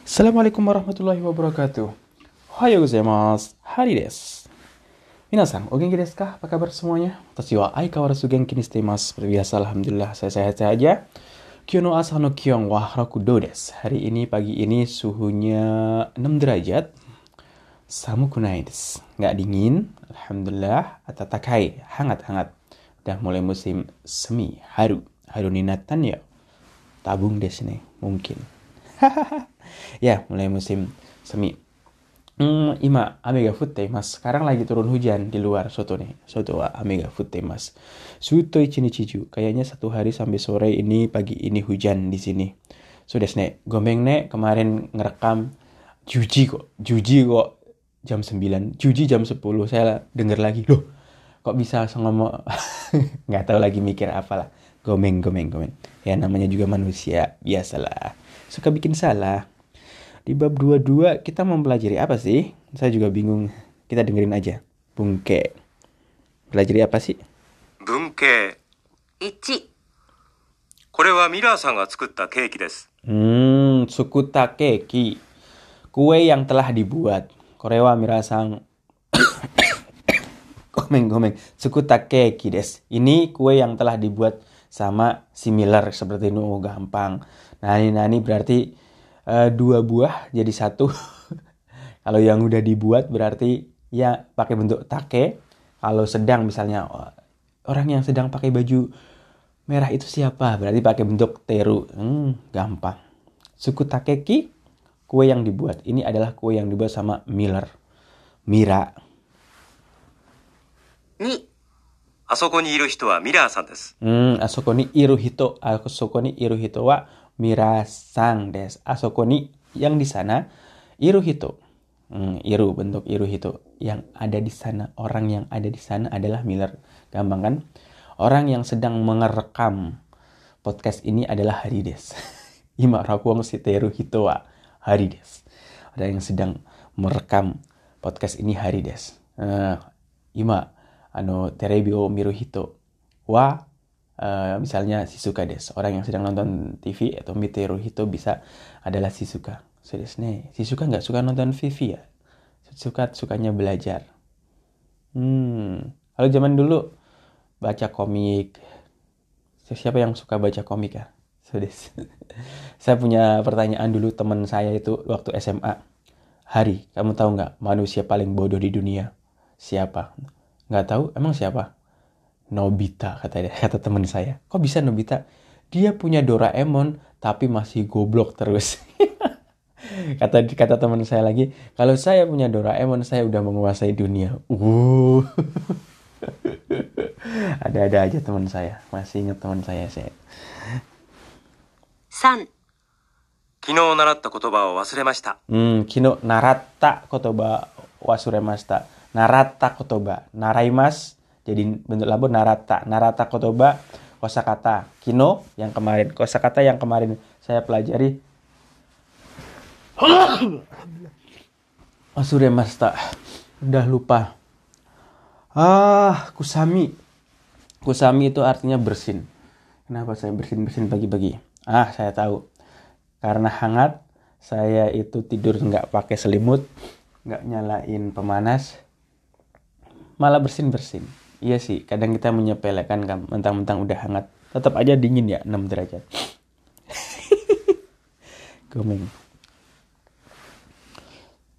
Assalamualaikum warahmatullahi wabarakatuh. Ohayo gozaimasu. Hari desu. Minasan, o genki desu ka? Apa kabar semuanya? Watashi wa aikawarazu genki ni shite. Seperti biasa, alhamdulillah saya sehat-sehat aja. Kyo no asa no kion wa rakudo desu. Hari ini pagi ini suhunya 6 derajat. Samuku nai desu. Nggak dingin, alhamdulillah. Atatakai, hangat-hangat. Udah mulai musim semi, haru. Haru ni natan ya. Tabung desu nih, mungkin. ya, mulai musim semi. Hmm, ima, ame ga futte mas. Sekarang lagi turun hujan di luar soto nih. Soto wa ame ga futte mas. Suto ichinichi ju. Kayaknya satu hari sampai sore ini pagi ini hujan di sini. So ne. Gombeng ne kemarin ngerekam Juji kok. Juji kok jam 9. Juji jam 10. Saya denger lagi. Loh, kok bisa ngomong nggak tahu lagi mikir apalah. Gomeng, gomeng, gomeng. Ya namanya juga manusia, biasalah suka bikin salah. Di bab 22 kita mempelajari apa sih? Saya juga bingung. Kita dengerin aja. Bungke. Pelajari apa sih? 文系1、これはミラーさんが作ったケーキです Hmm, sukuta keki. Kue yang telah dibuat. Korewa mirasang. gomeng, gomeng. Sukuta keki des. Ini kue yang telah dibuat sama similar seperti ini. Oh, gampang. Nani nani berarti eh, dua buah jadi satu. Kalau yang udah dibuat berarti ya pakai bentuk take. Kalau sedang misalnya oh, orang yang sedang pakai baju merah itu siapa? Berarti pakai bentuk teru. Hmm, gampang. Suku takeki, kue yang dibuat. Ini adalah kue yang dibuat sama Miller. Mira. 2、あそこにいる人はミラーさんです Hmm, asoko ni iru hito. Asoko ni iru hito wa Mira sang des. Asoko ni yang di sana iru hito. Hmm, iru bentuk iru hito. Yang ada di sana, orang yang ada di sana adalah Miller. Gampang kan? Orang yang sedang mengerekam podcast ini adalah Harides. Ima rakuang siteru hito wa Harides. Ada yang sedang merekam podcast ini Harides. Eh, ima ano terebi o miru hito wa eh, misalnya Shizuka des. Orang yang sedang nonton TV atau miteru hito bisa adalah Shizuka. So desu ne. Shizuka nggak suka nonton TV ya. Shizuka sukanya belajar. Hmm. Kalau zaman dulu baca komik. Siapa yang suka baca komik ya? So desu. saya punya pertanyaan dulu teman saya itu waktu SMA. Hari, kamu tahu nggak manusia paling bodoh di dunia? Siapa? Nggak tahu? Emang siapa? Nobita kata dia, kata teman saya. Kok bisa Nobita? Dia punya Doraemon tapi masih goblok terus. kata kata teman saya lagi, kalau saya punya Doraemon saya udah menguasai dunia. Uh. Ada-ada aja teman saya. Masih ingat teman saya saya. 3、昨日習った言葉を忘れました Hmm, kino narata kotoba wasuremasta. Narata kotoba. Naraimas Jadi bentuk lampu narata. Narata kotoba kosakata. Kino yang kemarin. Kosakata yang kemarin saya pelajari. Wasuremasta. Udah lupa. Ah, kusami. Kusami itu artinya bersin. Kenapa saya bersin-bersin pagi-pagi? Ah, saya tahu. Karena hangat, saya itu tidur nggak pakai selimut, nggak nyalain pemanas, malah bersin-bersin. Iya sih, kadang kita menyepelekan kan, mentang-mentang udah hangat. Tetap aja dingin ya, 6 derajat. Gomeng.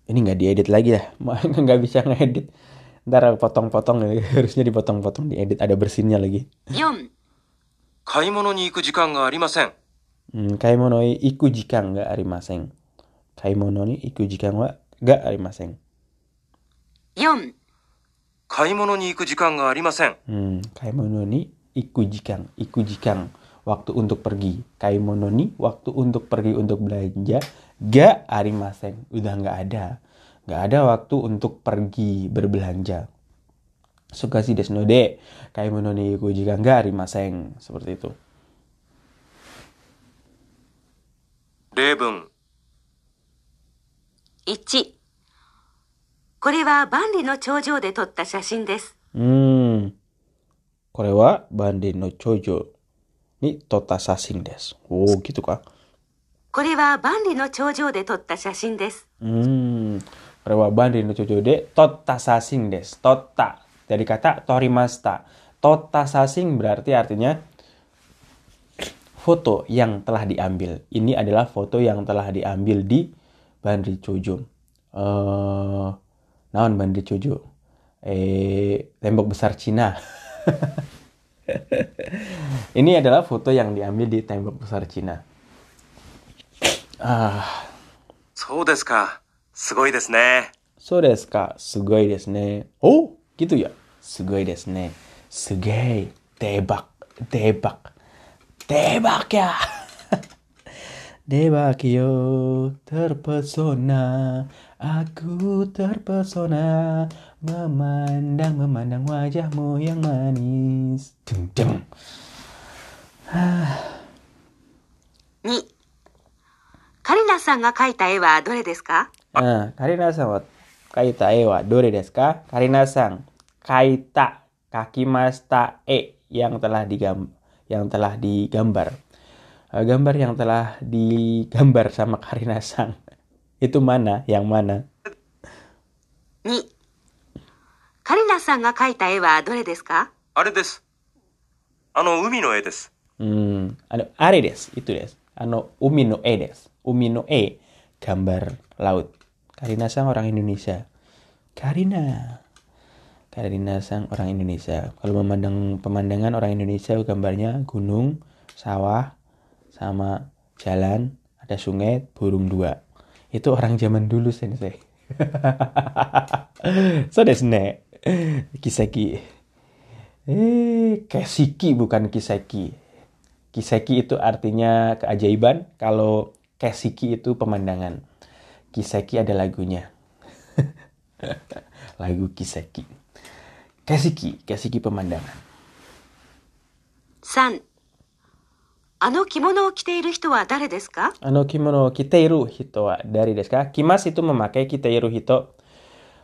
Ini nggak diedit lagi ya, nggak bisa ngedit. Ntar potong-potong, harusnya dipotong-potong, diedit, ada bersinnya lagi. Kaimono ni iku jikan hmm, ga arimasen. Kaimono ni iku jikan ga arimasen. Kaimono ni iku jikan wa ga arimasen. 4. 買い物に行く時間がありません Hmm, kaimono ni iku jikan. Iku jikan. Waktu untuk pergi. Kaimono ni waktu untuk pergi untuk belanja. Ga arimasen. Udah nggak ada. Nggak ada waktu untuk pergi berbelanja. Sukasi desu no de. Kaimono ni iku jikan ga arimasen. Seperti itu. 例文1、 これは万里の長城で撮った写真です。 Hmm. これはバンディの頂上に撮った写真です。おお、gitu kah? これは万里の長城で撮った写真です。 Hmm, Rewaban Rino Chojode Totta Sasing des. Totta dari kata Torimasta. Totta Sasing berarti artinya foto yang telah diambil. Ini adalah foto yang telah diambil di Bandri Chojo. Eh, naon bandi cuju eh tembok besar Cina. Ini adalah foto yang diambil di tembok besar Cina. Ah. So desu ka? Sugoi desu ne. So desu ka? Sugoi desu ne. Oh gitu ya? Sugoi desu ne. Sugoi tebak tebak tebak ya. Debakio terpesona. Aku terpesona. Memandang, memandang wajahmu yang manis. Deng, deng. 2、カリナさんが描いた絵はどれですか Ah, Karina san wa kaita e wa dore desu ka? Karina san kaita kakimasta e yang telah digam yang telah digambar. Eh, gambar yang telah digambar sama Karina san. Itu mana? Yang mana? 2、カリナさんが描いた絵はどれですかあれです。あの、海の絵です。 Hmm, ano are desu, itu desu. Ano umi no e desu. Umi no e gambar laut. Karina sang orang Indonesia. Karina. Karina sang orang Indonesia. Kalau memandang pemandangan orang Indonesia gambarnya gunung, sawah, sama jalan, ada sungai, burung dua. Itu orang zaman dulu sensei. so desu ne. Kiseki. Eh, kesiki bukan kiseki. Kiseki itu artinya keajaiban, kalau kesiki itu pemandangan. Kiseki ada lagunya. Lagu Kiseki. Kesiki, kesiki pemandangan. 3、あの着物を着ている人は誰ですか Ano kimono kiteiru hito wa dari desu ka? Kimas itu memakai kiteiru hito.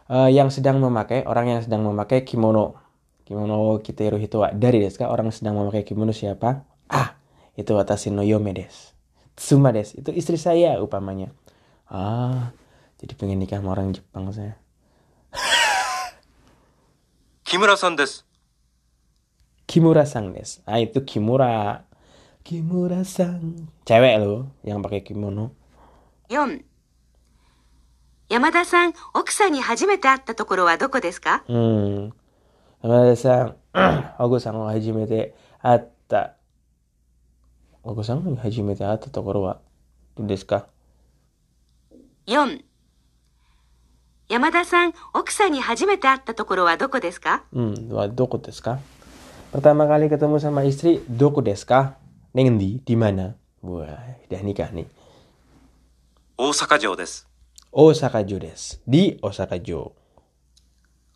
Eh, yang sedang memakai, orang yang sedang memakai kimono. Kimono kiteiru hito wa dari desu ka? Orang sedang memakai kimono siapa? Ah, itu watashi no yome desu. Tsuma desu. Itu istri saya upamanya. Ah, jadi pengen nikah sama orang Jepang saya. 木村さんです。 Kimura sang desu. Ah, itu Kimura. Kimura sang. Cewek loh yang pakai kimono. 4、山田さん、奥さんに初めて会ったところはどこですか Hmm. 山田さん、奥さんが初めて会った。奥さんが初めて会ったところはどうですか4山田さん、奥さんに初めて会ったところはどこですか Hmm, wa doko desu ka? Pertama kali ketemu sama istri, doko desu ka? Neng di Di mana? Wah, dah nikah nih. Osaka Jo des. Osaka Jo des. Di Osaka Jo.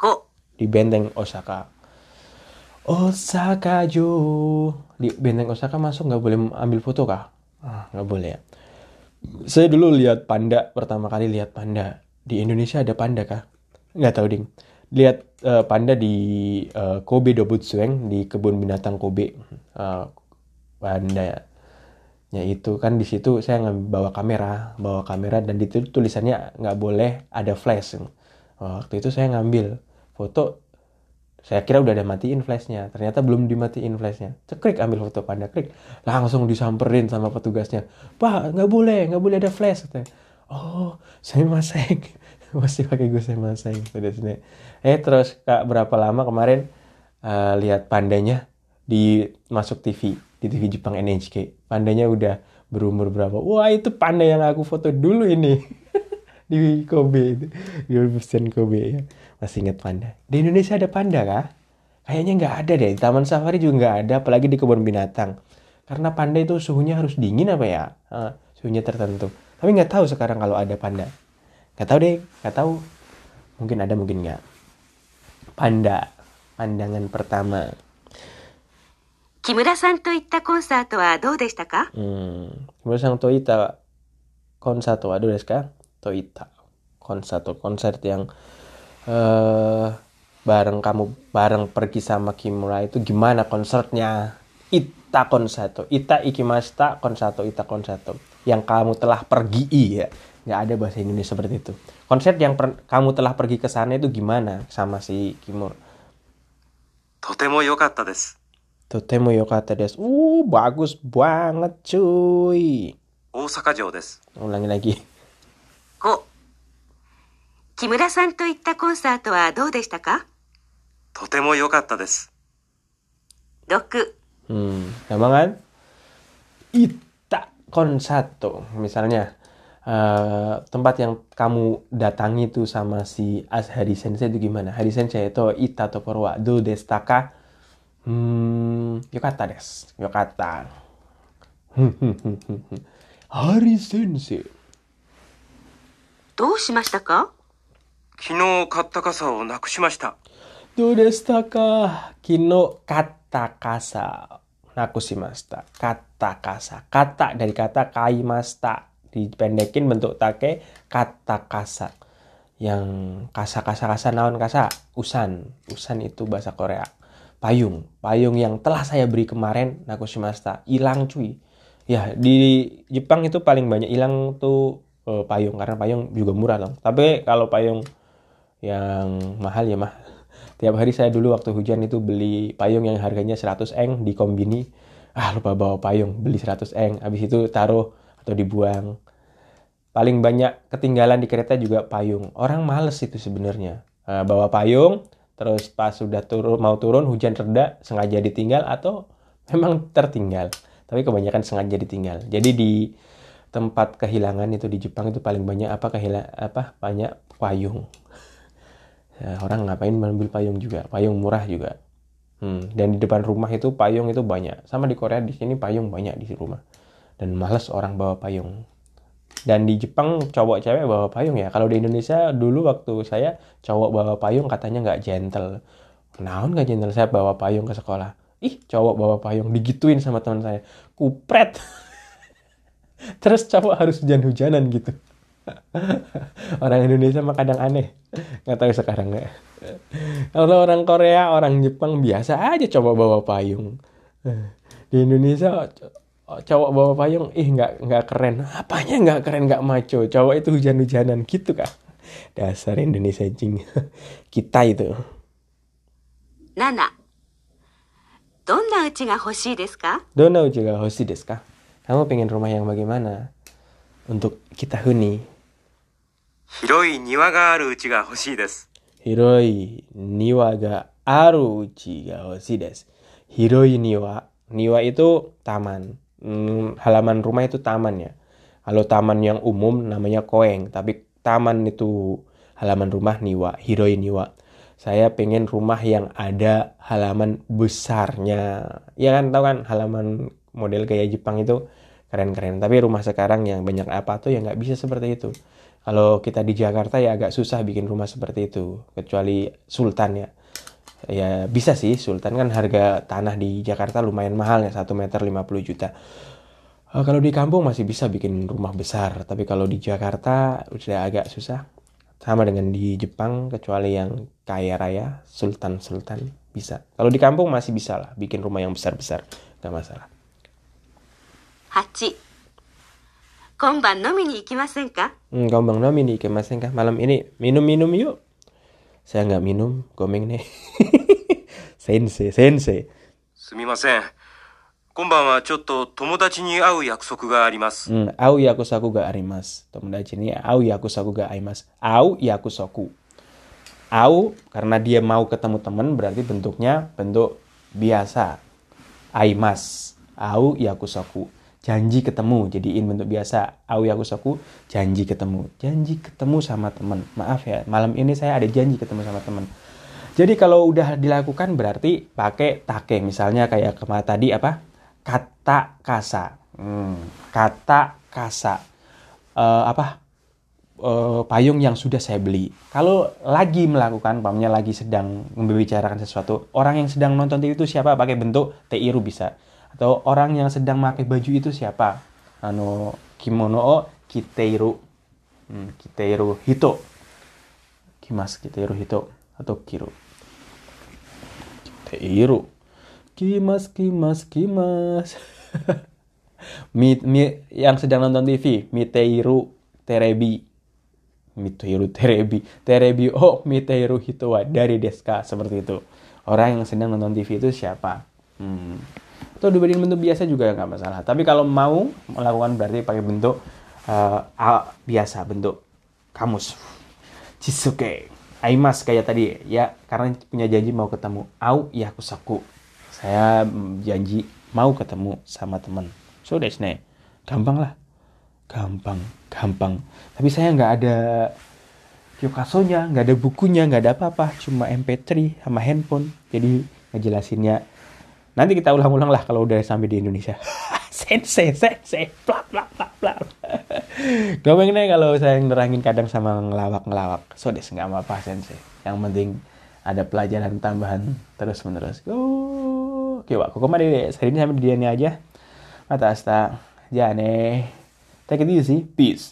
Kok? Di benteng Osaka. Osaka Jo. Di benteng Osaka masuk nggak boleh ambil foto kah? Ah, nggak boleh ya. Saya dulu lihat panda pertama kali lihat panda di Indonesia ada panda kah? Nggak tahu ding. Lihat uh, panda di uh, Kobe Dobutsueng di kebun binatang Kobe. Uh, panda ya itu kan di situ saya bawa kamera bawa kamera dan di tulisannya nggak boleh ada flash. Waktu itu saya ngambil foto saya kira udah ada matiin flashnya ternyata belum dimatiin flashnya. Cekrik ambil foto panda klik langsung disamperin sama petugasnya. Pak nggak boleh nggak boleh ada flash katanya. Oh saya maseng masih pakai gue saya maseng udah sini eh terus kak berapa lama kemarin eh, lihat pandanya di masuk TV di TV Jepang NHK pandanya udah berumur berapa? Wah itu panda yang aku foto dulu ini. Di Kobe itu. Di Universitas Kobe ya. Masih ingat panda. Di Indonesia ada panda kah? Kayaknya nggak ada deh. Di Taman Safari juga nggak ada apalagi di kebun binatang. Karena panda itu suhunya harus dingin apa ya? Eh, suhunya tertentu. Tapi nggak tahu sekarang kalau ada panda. Nggak tahu deh nggak tahu. Mungkin ada mungkin nggak. Panda. Pandangan pertama 木村さんと行ったコンサートはどうでしたか Hmm. Kemudian Toita konsato wa desu ka? Toita konsato konser yang eh bareng kamu bareng pergi sama Kimura itu gimana konsernya? Ita konsato, ita ikimashita konsato, ita konsato. yang kamu telah pergi ya nggak ada bahasa Indonesia seperti itu konsep yang per- kamu telah pergi ke sana itu gimana sama si Kimur とても良かったです。 totemo yokata desu. Uh, bagus banget cuy. Osaka jo desu. Ulangi lagi. Oh. Ko. Kimura san to itta konserto wa dou deshita ka? Totemo yokata desu. Doku. Hmm, gampang kan? Itta konserto. misalnya. Uh, tempat yang kamu datangi itu sama si As Hari Sensei itu gimana? Hari Sensei itu ita atau porwa do destaka Hmm, yokata desu. Yokata. Hari Sensei. どうしましたか昨日買った傘をなくしました。 Do destaka kino kata kasa nakushimashita. Kata kasa. Kata dari kata kaimasta. Dipendekin bentuk take kata kasa. Yang kasa kasa kasa naon kasa. Usan. Usan itu bahasa Korea. Payung. Payung yang telah saya beri kemarin nakushimashita. Hilang cuy. Ya di Jepang itu paling banyak hilang tuh eh, payung. Karena payung juga murah dong. Tapi kalau payung yang mahal ya mah tiap hari saya dulu waktu hujan itu beli payung yang harganya 100 eng di kombini ah lupa bawa payung beli 100 eng habis itu taruh atau dibuang paling banyak ketinggalan di kereta juga payung orang males itu sebenarnya Eh, bawa payung terus pas sudah turun mau turun hujan reda sengaja ditinggal atau memang tertinggal. Tapi kebanyakan sengaja ditinggal. Jadi di tempat kehilangan itu di Jepang itu paling banyak apa kehilang apa banyak payung. Ya, orang ngapain mengambil payung juga? Payung murah juga. Hmm, dan di depan rumah itu payung itu banyak. Sama di Korea di sini payung banyak di rumah. Dan males orang bawa payung dan di Jepang cowok cewek bawa payung ya. Kalau di Indonesia dulu waktu saya cowok bawa payung katanya nggak gentle. Naon nggak gentle? Saya bawa payung ke sekolah. Ih cowok bawa payung digituin sama teman saya. Kupret. Terus cowok harus hujan-hujanan gitu. Orang Indonesia mah kadang aneh. Nggak tahu sekarang nggak. Kalau orang Korea orang Jepang biasa aja coba bawa payung. Di Indonesia cowok bawa payung ih eh, nggak nggak keren apanya nggak keren nggak maco cowok itu hujan-hujanan gitu kah dasar Indonesia jing kita itu Nana Donna uchi ga hoshii desu ka? Donna uchi ga desu ka? Kamu pengen rumah yang bagaimana? Untuk kita huni. Hiroi niwa ga aru uchi ga hoshii desu. Hiroi niwa ga aru uchi ga hoshii desu. Hiroi niwa. Niwa itu taman. Hmm, halaman rumah itu taman ya. Kalau taman yang umum namanya koeng. Tapi taman itu halaman rumah niwa. Hiroi niwa. Saya pengen rumah yang ada halaman besarnya. Ya kan tahu kan halaman model kayak Jepang itu keren-keren. Tapi rumah sekarang yang banyak apa tuh ya nggak bisa seperti itu. Kalau kita di Jakarta ya agak susah bikin rumah seperti itu. Kecuali Sultan ya Ya bisa sih Sultan kan harga tanah di Jakarta lumayan mahal ya 1 meter 50 juta. Eh, kalau di kampung masih bisa bikin rumah besar. Tapi kalau di Jakarta udah agak susah. Sama dengan di Jepang kecuali yang kaya raya Sultan-Sultan bisa. Kalau di kampung masih bisa lah bikin rumah yang besar-besar. Nggak masalah. 8今晩飲みに行きませんか Hmm, kau bang Nomi nih kemasin kah malam ini minum-minum yuk. Saya nggak minum, gomeng nih. sensei, sensei. すみません。今晩はちょっと友達に会う約束があります。 Hmm, au yakusoku ga arimas. Tomodachi ni au yakusoku ga arimas. Au yakusoku. Au karena dia mau ketemu teman berarti bentuknya bentuk biasa. Aimas. Au yakusoku. Janji ketemu jadiin bentuk biasa. Au yakusoku janji ketemu. Janji ketemu sama teman. Maaf ya, malam ini saya ada janji ketemu sama teman. Jadi kalau udah dilakukan berarti pakai take. Misalnya kayak kemarin tadi apa? Kata kasa. Hmm, kata kasa. Eh, apa? Eh, payung yang sudah saya beli. Kalau lagi melakukan, pamannya lagi sedang membicarakan sesuatu, orang yang sedang nonton TV itu siapa? Pakai bentuk teiru bisa. Atau orang yang sedang pakai baju itu siapa? Ano kimono o kiteiru. Hmm, kiteiru hito. Kimas kiteiru hito atau kiru. Kiteiru. Kimas kimas kimas. mi, mi, yang sedang nonton TV, Miteiru Terebi. Miteiru Terebi. Terebi oh Miteiru Hitowa dari Deska seperti itu. Orang yang sedang nonton TV itu siapa? Hmm. Atau dibanding bentuk biasa juga nggak masalah. Tapi kalau mau melakukan berarti pakai bentuk uh, biasa, bentuk kamus. Chisuke. Aimas kayak tadi ya karena punya janji mau ketemu. Au ya kusaku. Saya janji mau ketemu sama teman. So that's ne. Gampang lah. Gampang, gampang. Tapi saya nggak ada Yokasonya, nggak ada bukunya, nggak ada apa-apa. Cuma MP3 sama handphone. Jadi ngejelasinnya. Nanti kita ulang-ulang lah kalau udah sampai di Indonesia. sensei, sensei, bla bla bla bla. Gampang nih kalau saya nerangin kadang sama ngelawak-ngelawak. So des nggak apa-apa sensei. Yang penting ada pelajaran tambahan terus menerus. Oh, oke, wak. Kok kemarin hari ini sampai di dia aja. Mata asta. Jane. Take it easy. Peace.